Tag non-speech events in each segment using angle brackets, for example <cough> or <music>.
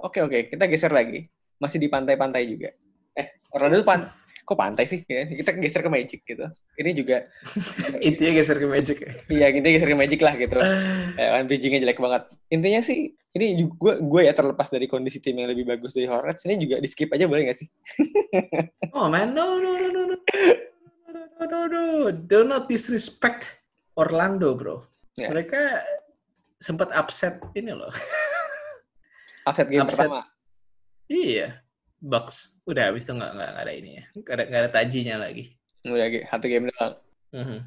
Oke oke, kita geser lagi. Masih di pantai-pantai juga. Eh, Orlando pan kok pantai sih? Ya, kita geser ke Magic gitu. Ini juga Intinya geser ke Magic. ya. iya kita geser ke Magic lah gitu. Ya, kan bridgingnya jelek banget. Intinya sih ini gue gue ya terlepas dari kondisi tim yang lebih bagus dari Hornets ini juga di skip aja boleh gak sih? Oh man, no no no no no. No, no, no, Do not disrespect Orlando, bro. Ya. Mereka sempat upset ini loh. <laughs> Upset game Upset. pertama. Iya, Bucks. Udah habis itu nggak nggak ada ini ya. Nggak ada nggak ada tajinya lagi. Udah satu game doang. Mhm.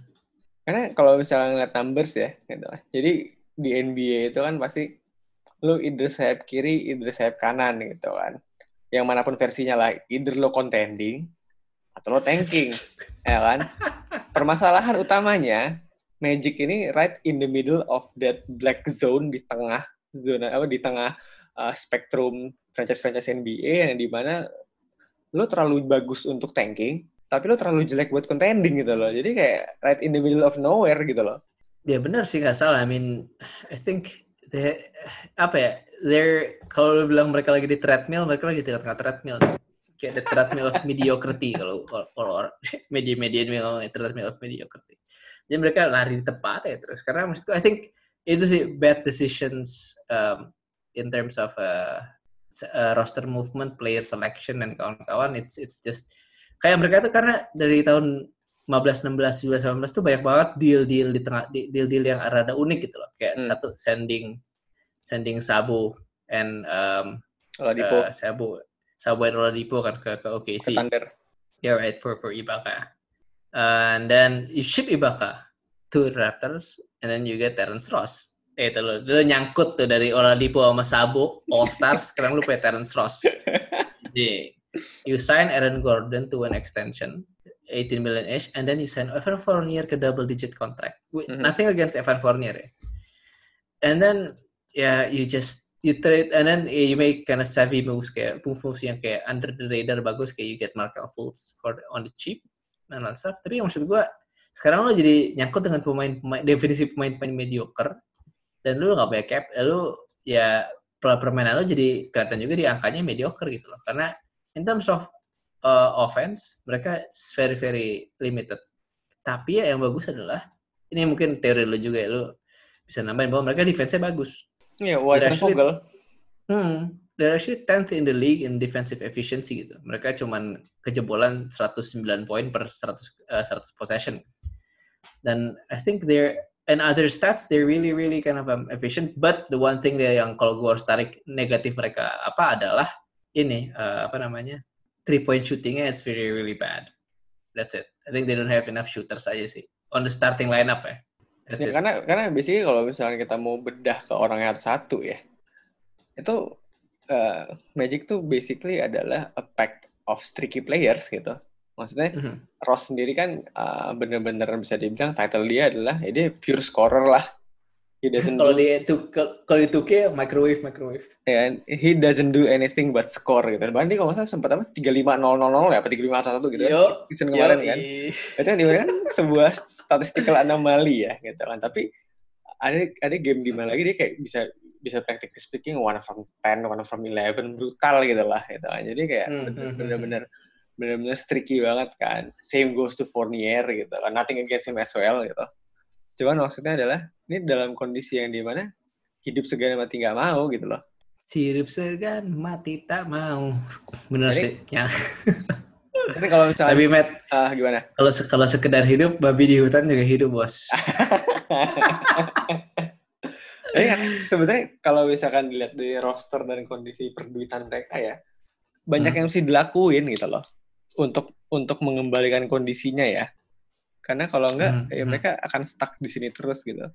Karena kalau misalnya ngeliat numbers ya, gitu. Jadi di NBA itu kan pasti lu either sayap kiri, either sayap kanan gitu kan. Yang mana pun versinya lah, either lo contending atau lo tanking, <laughs> ya kan? Permasalahan utamanya Magic ini right in the middle of that black zone di tengah zona apa di tengah uh, spektrum franchise-franchise NBA yang di mana lo terlalu bagus untuk tanking, tapi lo terlalu jelek buat contending gitu loh. Jadi kayak right in the middle of nowhere gitu loh. Ya benar sih nggak salah. I mean, I think they, apa ya? They're kalau lu bilang mereka lagi di treadmill, mereka lagi di tengah-tengah treadmill. Kayak the treadmill of mediocrity kalau kalau- <laughs> media-media ini ngomong treadmill of mediocrity. Jadi mereka lari di tempat ya terus. Karena maksudku, I think itu sih bad decisions um, in terms of uh, uh, roster movement, player selection dan kawan-kawan. It's it's just kayak mereka tuh karena dari tahun 15, 16, 17, 18 tuh banyak banget deal-deal di tengah deal-deal yang rada unik gitu loh. Kayak Hmm. satu sending sending Sabu and um, di uh, Sabu Sabu and Oladipo kan ke ke OKC. ke Thunder. Yeah, right for for Ibaka. And then you ship Ibaka to Raptors and then you get Terrence Ross. Eh, itu lo, lo nyangkut tuh dari Oladipo sama Sabu All Stars, sekarang lu punya Terrence Ross. <laughs> Jadi, you sign Aaron Gordon to an extension, 18 million ish, and then you sign Evan Fournier ke double digit contract. Wi- Mhm. Nothing against Evan Fournier ya. And then, yeah, you just you trade and then eh, you make kind of savvy moves kayak move moves yang kayak under the radar bagus kayak you get Markel Fultz for on the cheap stuff. Tapi maksud gua sekarang lo jadi nyangkut dengan pemain-pemain definisi pemain-pemain mediocre dan lu nggak punya cap, lu ya per- permainan lo jadi kelihatan juga di angkanya mediocre gitu loh. Karena in terms of uh, offense mereka very very limited. Tapi ya yang bagus adalah ini mungkin teori lo juga ya lu bisa nambahin bahwa mereka defense-nya bagus. Iya, White and Actually- Vogel. Hmm, they're actually 10th in the league in defensive efficiency gitu. Mereka cuman kejebolan 109 poin per 100, eh, 100 possession. Dan I think they're and other stats they're really really kind of um, efficient. But the one thing dia yang kalau gue harus tarik negatif mereka apa adalah ini eh, apa namanya three point shootingnya is very really bad. That's it. I think they don't have enough shooters aja sih on the starting lineup ya. That's Ya, it. karena karena basically kalau misalnya kita mau bedah ke orang yang satu ya, itu eh, Magic tuh basically adalah a pack of streaky players gitu. Maksudnya Mhm. Ross sendiri kan eh, bener-bener bisa dibilang title dia adalah ya dia pure scorer lah. He doesn't Kalau do, di itu kalau di 2K microwave microwave. ya, he doesn't do anything but score gitu. Bahkan dia kalau nggak salah sempat apa 35000 ya apa 3511 gitu kan Yo, season kemarin Yoi. kan. Itu kan di mana kan sebuah statistical anomaly ya gitu kan. Tapi ada ada game di mana lagi dia kayak bisa bisa practically speaking one from 10, one from 11 brutal gitu lah gitu kan. Jadi kayak Hmm, bener- hmm, hmm, bener-bener bener-bener streaky banget kan. Same goes to Fournier gitu kan. Nothing against him as well gitu. Cuman maksudnya adalah ini dalam kondisi yang di mana hidup segan mati nggak mau gitu loh. Hidup segan mati tak mau. Bener Jadi- sih. Ya. <laughs> Tapi kalau misalnya Tapi Matt, ah, gimana? kalau kalau sekedar hidup, babi di hutan juga hidup bos. <laughs> Tapi kan sebenarnya kalau misalkan dilihat dari roster dan kondisi perduitan mereka ya, banyak Hmm. yang mesti dilakuin gitu loh untuk untuk mengembalikan kondisinya ya. Karena kalau enggak Hmm, ya hmm. mereka akan stuck di sini terus gitu.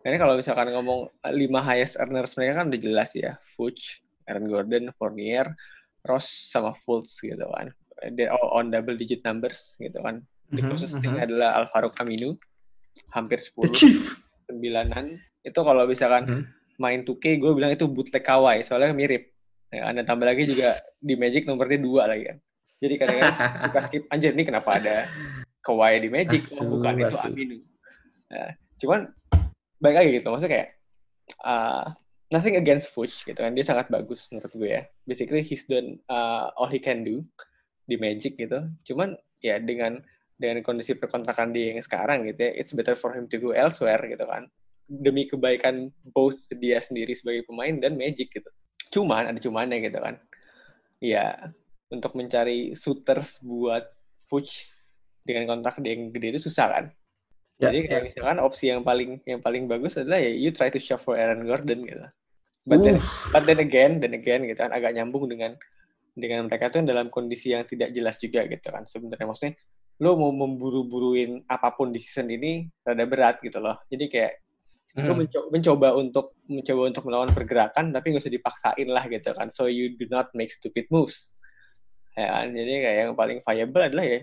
Karena kalau misalkan ngomong lima highest earners mereka kan udah jelas ya, Fuchs, Aaron Gordon, Fournier, Ross sama Fultz gitu kan. They're all on double digit numbers gitu kan. The Mhm, closest mhm. thing adalah Alvaro Camino, hampir 10 The Chief. sembilanan itu kalau misalkan Mhm. main 2K gue bilang itu bootleg Kawhi soalnya mirip. Ya, ada tambah lagi juga di Magic nomornya dua lagi kan. Jadi kadang-kadang suka <laughs> skip anjir nih kenapa ada Kawhi di Magic? Asu, oh, bukan itu asu. Aminu Nah, cuman baik lagi gitu maksudnya kayak uh, nothing against Fuchs gitu kan dia sangat bagus menurut gue ya. Basically he's done uh, all he can do di Magic gitu. Cuman ya dengan dengan kondisi perkontrakan dia yang sekarang gitu ya it's better for him to go elsewhere gitu kan demi kebaikan both dia sendiri sebagai pemain dan Magic gitu cuman ada cumannya gitu kan ya untuk mencari suitors buat Fuchs dengan kontrak dia yang gede itu susah kan Ya, jadi kayak ya. misalkan opsi yang paling yang paling bagus adalah ya you try to shop for Aaron Gordon gitu. But then, but then again, then again gitu kan agak nyambung dengan dengan mereka tuh yang dalam kondisi yang tidak jelas juga gitu kan. Sebenarnya maksudnya lo mau memburu-buruin apa pun di season ini rada berat gitu loh. Jadi kayak Hmm. mencoba, mencoba untuk mencoba untuk melawan pergerakan tapi nggak usah dipaksain lah gitu kan. So you do not make stupid moves. Ya kan? Jadi kayak yang paling viable adalah ya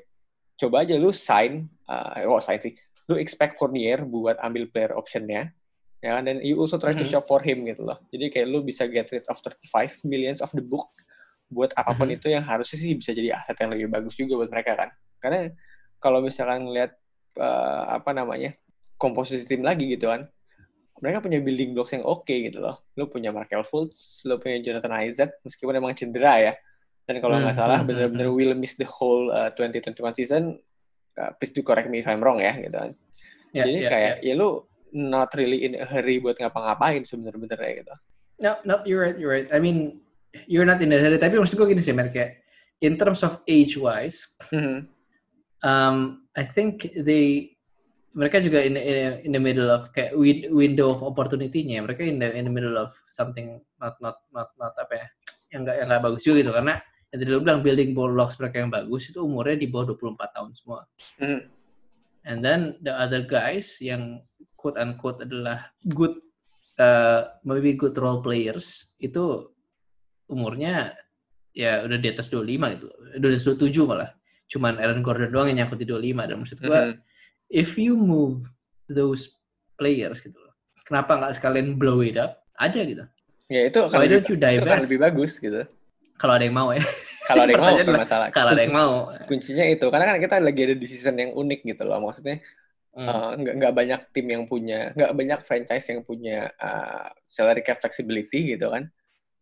coba aja lu sign, uh, oh sign sih, lu expect Fournier buat ambil player optionnya, ya kan? Dan you also try to Mhm. shop for him gitu loh. Jadi kayak lu bisa get rid of 35 millions of the book buat apa pun Mhm. itu yang harusnya sih bisa jadi aset yang lebih bagus juga buat mereka kan. Karena kalau misalkan ngeliat uh, apa namanya komposisi tim lagi gitu kan, mereka punya building blocks yang oke gitu loh. Lu punya Markel Fultz, lu punya Jonathan Isaac, meskipun emang cedera ya. Dan kalau nggak Hmm, salah, hmm, bener-bener hmm, will miss the whole uh, 2021 season. Uh, please do correct me if I'm wrong ya, gitu kan. Ya, Jadi ya, kayak, ya. ya lu not really in a hurry buat ngapa-ngapain sebener-benernya gitu. No, no, you're right, you're right. I mean, you're not in the hurry. Tapi maksud gue gini sih, Mer, kayak in terms of age-wise, um, I think they mereka juga in, in in the middle of kayak win- window of opportunity-nya. Mereka in the in the middle of something not not not not apa ya yang nggak yang nggak bagus juga gitu karena yang tadi lu bilang building blocks mereka yang bagus itu umurnya di bawah 24 tahun semua. Mhm. And then the other guys yang quote unquote adalah good uh, maybe good role players itu umurnya ya udah di atas 25 gitu. Udah di atas 27 malah. Cuman Aaron Gordon doang yang nyangkut di 25 dan maksud gua Mhm. If you move those players gitu loh. Kenapa nggak sekalian blow it up aja gitu. Ya itu lebih, don't you divest? lebih bagus gitu. Kalau ada yang mau ya. Kalau ada yang <laughs> mau, bukan adalah, masalah. Kalau ada yang mau. Kuncinya itu, karena kan kita lagi ada di season yang unik gitu loh. Maksudnya Hmm. Uh, nggak nggak banyak tim yang punya nggak banyak franchise yang punya uh, salary cap flexibility gitu kan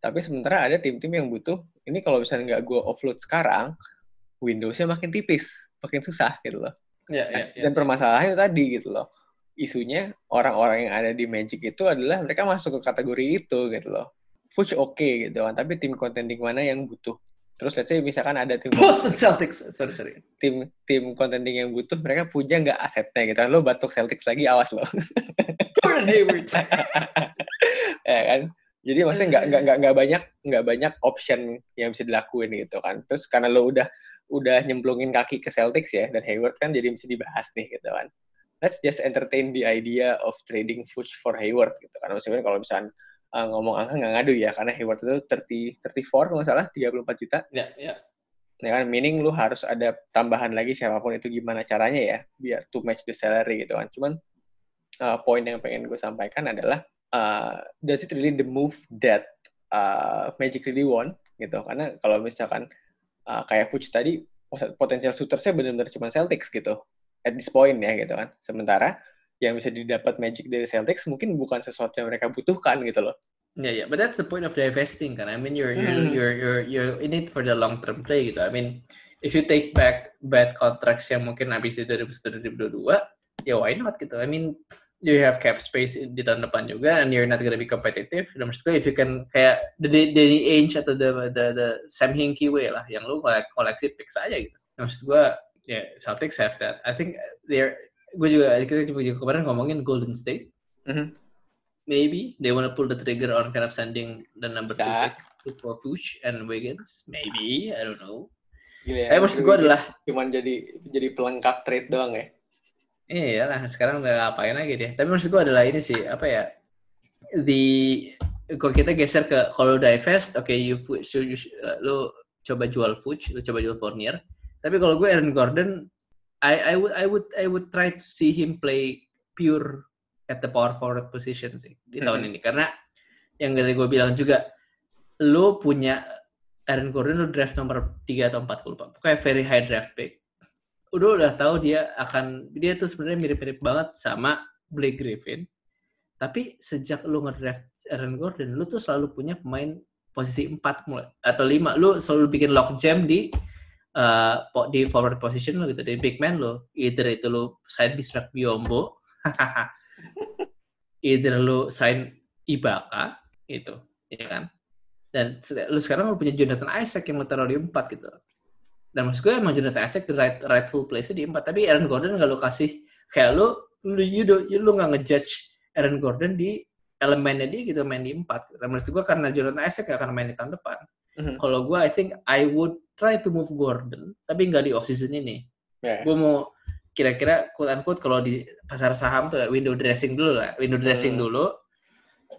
tapi sementara ada tim-tim yang butuh ini kalau misalnya nggak gue offload sekarang Windowsnya makin tipis makin susah gitu loh Ya, ya, ya. dan permasalahannya tadi gitu loh isunya orang-orang yang ada di Magic itu adalah mereka masuk ke kategori itu gitu loh Fuchs oke gitu kan tapi tim contending mana yang butuh terus let's say misalkan ada tim Boston Celtics. Sorry, sorry. tim tim contending yang butuh mereka punya nggak asetnya gitu kan lo batuk Celtics lagi awas lo <laughs> Gordon Hayward. <laughs> ya kan jadi maksudnya nggak nggak nggak banyak nggak banyak option yang bisa dilakuin gitu kan terus karena lo udah udah nyemplungin kaki ke Celtics ya dan Hayward kan jadi mesti dibahas nih gitu kan. Let's just entertain the idea of trading Fuchs for Hayward gitu kan. Maksudnya kalau misalnya uh, ngomong angka nggak ngadu ya karena Hayward itu 30 34 kalau nggak salah 34 juta. Ya, ya. ya kan meaning lu harus ada tambahan lagi siapa pun itu gimana caranya ya biar to match the salary gitu kan. Cuman uh, poin yang pengen gue sampaikan adalah uh, does it really the move that uh, Magic really want gitu. Karena kalau misalkan uh, kayak Fuchs tadi potensial shootersnya benar-benar cuma Celtics gitu at this point ya gitu kan sementara yang bisa didapat Magic dari Celtics mungkin bukan sesuatu yang mereka butuhkan gitu loh Yeah, yeah, but that's the point of divesting, kan? I mean, you're you're Hmm. you're you're you're in it for the long term play, gitu. I mean, if you take back bad contracts yang mungkin habis di 2021 2022, ya why not gitu. I mean, you have cap space di tahun depan juga, and you're not gonna be competitive. Dan maksud gue, if you can kayak the Danny Ainge atau the the the Sam Hinkie way lah, yang lu kolek, koleksi picks aja gitu. Maksud gue, ya yeah, Celtics have that. I think they're gue juga kita juga kemarin ngomongin Golden State Mhm. maybe they want to pull the trigger on kind of sending the number two Ya. pick to Fuchs and Wiggins. Maybe I don't know. Gila ya, Eh maksud gue adalah cuman jadi jadi pelengkap trade doang ya iya lah sekarang udah ngapain lagi deh. Tapi maksud gue adalah ini sih apa ya di kalau kita geser ke kalau divest, oke you Fuchs you, you, uh, lu coba jual Fuchs, lu coba jual Fournier. Tapi kalau gue Aaron Gordon, I I would I would I would try to see him play pure at the power forward position sih di tahun Mhm. ini karena yang tadi gue bilang juga lu punya Aaron Gordon lu draft nomor 3 atau 4 gue lupa pokoknya very high draft pick udah udah tahu dia akan dia tuh sebenarnya mirip-mirip banget sama Blake Griffin Tapi sejak lu ngedraft Aaron Gordon, lu tuh selalu punya pemain posisi 4 mulai atau 5. Lu selalu bikin lock jam di uh, di forward position lu gitu, di big man lu. Either itu lu sign Bismarck Biombo, <laughs> either lu sign Ibaka, itu, ya kan? Dan lu sekarang lu punya Jonathan Isaac yang lu taruh di 4 gitu. Dan maksud gue emang Jonathan Isaac the right, rightful place di 4. Tapi Aaron Gordon gak lu kasih, kayak lu, lu, you, do, you, lu gak ngejudge Aaron Gordon di elemennya dia gitu main di empat. Dan menurut gue karena Jonathan Isaac gak akan main di tahun depan. Mm-hmm. Kalau gue, I think I would try to move Gordon, tapi nggak di off season ini. Yeah. Gue mau kira-kira quote unquote kalau di pasar saham tuh window dressing dulu lah, window dressing mm. dulu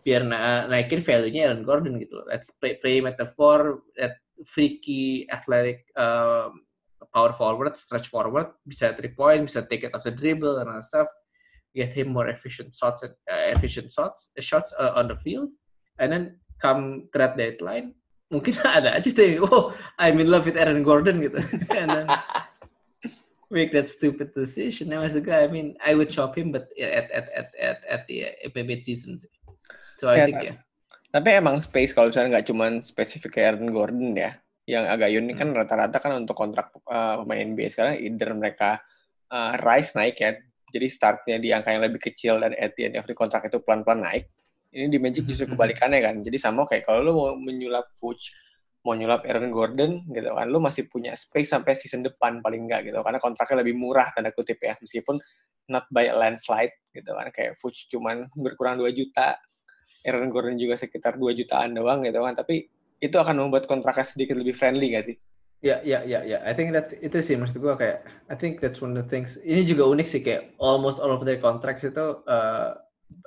biar na naikin value-nya Aaron Gordon gitu loh. Let's play, play metaphor, that freaky athletic um, power forward, stretch forward, bisa three point, bisa take it off the dribble and stuff. Get him more efficient shots uh, efficient shots uh, shots uh, on the field. And then come trade deadline mungkin <laughs> ada aja tuh oh I'm in love with Aaron Gordon gitu. <laughs> And then make that stupid decision. And the guy. I mean I would shop him but at at at at at the uh, season. So I yeah, think yeah. Tapi emang space kalau misalnya nggak cuma spesifik Aaron Gordon ya yang agak unik kan hmm. kan rata-rata kan untuk kontrak uh, pemain NBA sekarang either mereka uh, rise naik ya jadi startnya di angka yang lebih kecil dan at the end of the contract itu pelan-pelan naik. Ini di Magic justru mm-hmm. kebalikannya kan. Jadi sama kayak kalau lu mau menyulap Fuchs, mau nyulap Aaron Gordon gitu kan, lu masih punya space sampai season depan paling enggak gitu. Karena kontraknya lebih murah tanda kutip ya, meskipun not by a landslide gitu kan. Kayak Fuchs cuman berkurang 2 juta, Aaron Gordon juga sekitar 2 jutaan doang gitu kan. Tapi itu akan membuat kontraknya sedikit lebih friendly gak sih? Ya, ya, ya, ya. I think that's itu sih maksud gue kayak I think that's one of the things. Ini juga unik sih kayak almost all of their contracts itu uh,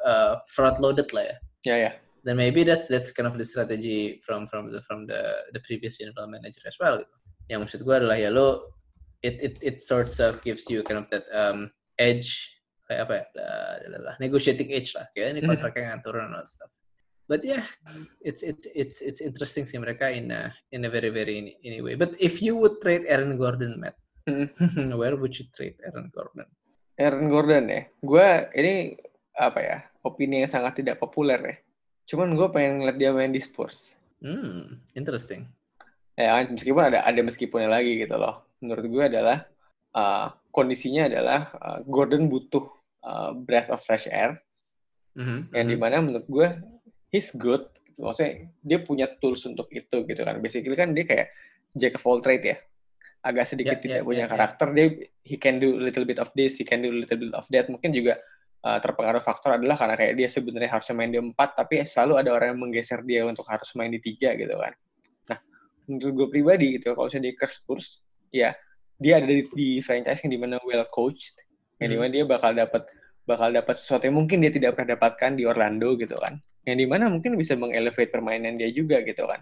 uh, front loaded lah ya. Ya, yeah, ya. Yeah. Then maybe that's that's kind of the strategy from from the from the the previous general manager as well. Gitu. Yang maksud gue adalah ya lo it it it sorts of gives you kind of that um, edge kayak apa ya uh, negotiating edge lah kayak ini mm-hmm. kontraknya ngatur and all stuff but yeah, it's it's it's it's interesting sih mereka in a in a very very in, in a way. But if you would trade Aaron Gordon, Matt, hmm. <laughs> where would you trade Aaron Gordon? Aaron Gordon ya, gue ini apa ya opini yang sangat tidak populer ya. Cuman gue pengen ngeliat dia main di Spurs. Hmm, interesting. Ya, meskipun ada ada meskipunnya lagi gitu loh. Menurut gue adalah uh, kondisinya adalah uh, Gordon butuh uh, breath of fresh air. Mm -hmm. Yang mm -hmm. di mana menurut gue he's good gitu. maksudnya dia punya tools untuk itu gitu kan basically kan dia kayak jack of all trade ya agak sedikit yeah, tidak yeah, punya yeah, karakter yeah. dia he can do a little bit of this he can do a little bit of that mungkin juga uh, terpengaruh faktor adalah karena kayak dia sebenarnya harusnya main di empat tapi selalu ada orang yang menggeser dia untuk harus main di tiga gitu kan nah menurut gue pribadi gitu kalau misalnya di Spurs ya dia ada di, di franchise yang di mana well coached yang hmm. di mana dia bakal dapat bakal dapat sesuatu yang mungkin dia tidak pernah dapatkan di Orlando gitu kan yang di mana mungkin bisa mengelevate permainan dia juga gitu kan.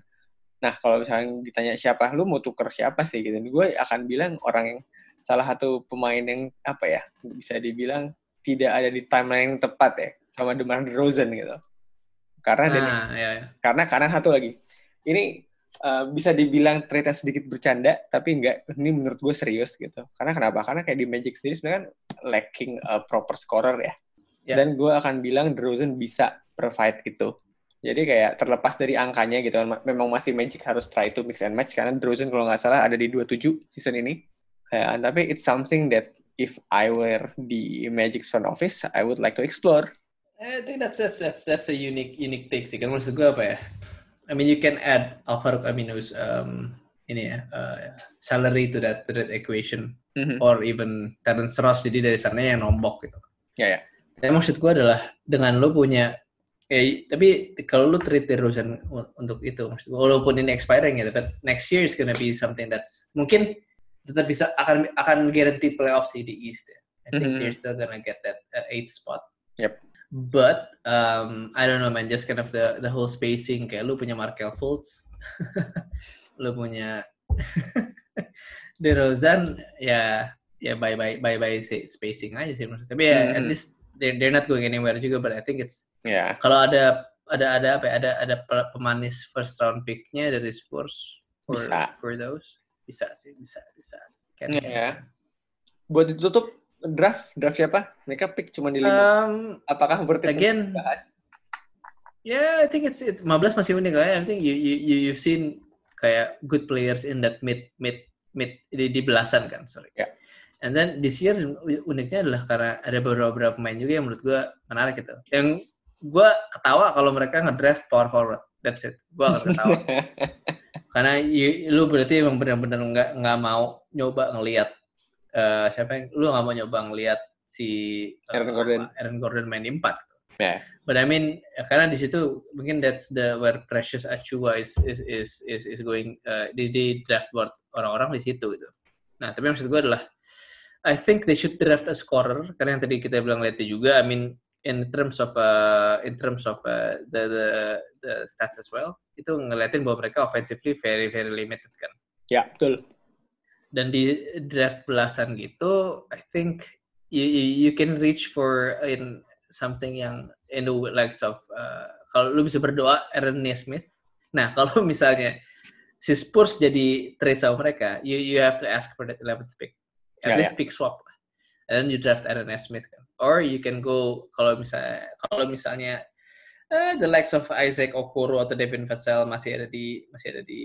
Nah kalau misalnya ditanya siapa lu mau tuker siapa sih gitu, gue akan bilang orang yang salah satu pemain yang apa ya bisa dibilang tidak ada di timeline yang tepat ya sama DeMar DeRozan gitu. Karena nah, dan, ya, ya. karena karena satu lagi ini uh, bisa dibilang trade sedikit bercanda tapi enggak ini menurut gue serius gitu. Karena kenapa? Karena kayak di Magic sendiri sebenarnya kan lacking a proper scorer ya. ya. Dan gue akan bilang DeRozan bisa provide itu. Jadi kayak terlepas dari angkanya gitu kan, memang masih Magic harus try to mix and match karena DeRozan kalau nggak salah ada di 27 season ini. Ya, tapi it's something that if I were the Magic's front office, I would like to explore. I think that's that's that's, that's a unique unique take sih kan maksud gue apa ya? I mean you can add Alvaro Camino's um, ini ya uh, salary to that to that equation mm-hmm. or even Terence Ross jadi dari sana yang nombok gitu. Ya yeah, ya. Yeah. Tapi maksud gue adalah dengan lo punya Eh, tapi kalau lu treat DeRozan untuk itu, walaupun ini expiring ya, but next year is gonna be something that's mungkin tetap bisa akan akan guarantee playoffs di East. Ya. I think mm-hmm. they're still gonna get that uh, eighth spot. Yep. But um, I don't know man, just kind of the the whole spacing kayak lu punya Markel Fultz, <laughs> lu punya <laughs> DeRozan ya ya bye bye bye bye spacing aja sih maksudnya. Tapi ya mm-hmm. at least they're, they're not going anywhere juga but I think it's yeah. kalau ada ada ada apa ya, ada ada pemanis first round picknya dari Spurs for, bisa. for those bisa sih bisa bisa can, yeah. can. buat ditutup draft draft siapa? Mereka pick cuma di lima. Um, Apakah worth it again, dibahas? yeah, I think it's it's 15 masih unik lah. ya. I think you you you- you've seen kayak good players in that mid mid mid di, di belasan kan, sorry. Ya. And then this year uniknya adalah karena ada beberapa pemain juga yang menurut gua menarik gitu. Yang gua ketawa kalau mereka ngedraft power forward. That's it. Gua akan ketawa. <laughs> karena you- lu berarti emang benar-benar nggak nggak mau nyoba ngelihat eh, siapa yang lu nggak mau nyoba ngelihat si eh, Aaron Gordon. Aaron Gordon main di empat. Ya. But I mean ya, karena di situ mungkin that's the where Precious Achua is is is is, is going uh, di, di draft board orang-orang di situ gitu. Nah tapi maksud gue adalah I think they should draft a scorer karena yang tadi kita bilang lihat juga. I mean in terms of uh, in terms of uh, the, the the stats as well itu ngeliatin bahwa mereka offensively very very limited kan. ya, betul. Dan di draft belasan gitu, I think you, you, you can reach for in something yang in the likes of uh, kalau lu bisa berdoa Aaron Nesmith. Nah, <laughs> kalau misalnya si Spurs jadi trade sama mereka, you you have to ask for that 11th pick. At Ya, least pick swap. And then you draft Aaron Nesmith kan. Or you can go kalau misalnya kalau misalnya eh, the likes of Isaac Okoro atau Devin Vassell masih ada di masih ada di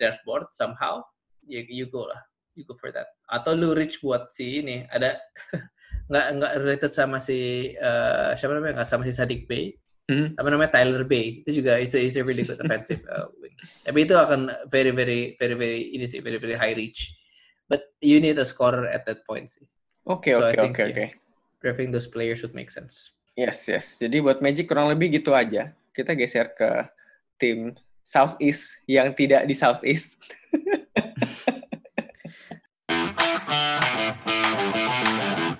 draft board somehow, you, you go lah. You go for that. Atau lu reach buat si ini ada <laughs> nggak nggak related sama si eh, siapa namanya nggak sama si Sadik Bey Hmm. apa namanya Tyler Bay itu juga it's a, it's a really good offensive <laughs> uh, wing. Tapi itu akan very very very very ini sih very very high reach. But you need a scorer at that point sih. Oke, oke, oke, oke. Drafting those players would make sense. Yes, yes. Jadi buat Magic kurang lebih gitu aja. Kita geser ke tim Southeast yang tidak di Southeast. <laughs> Thank <laughs> you.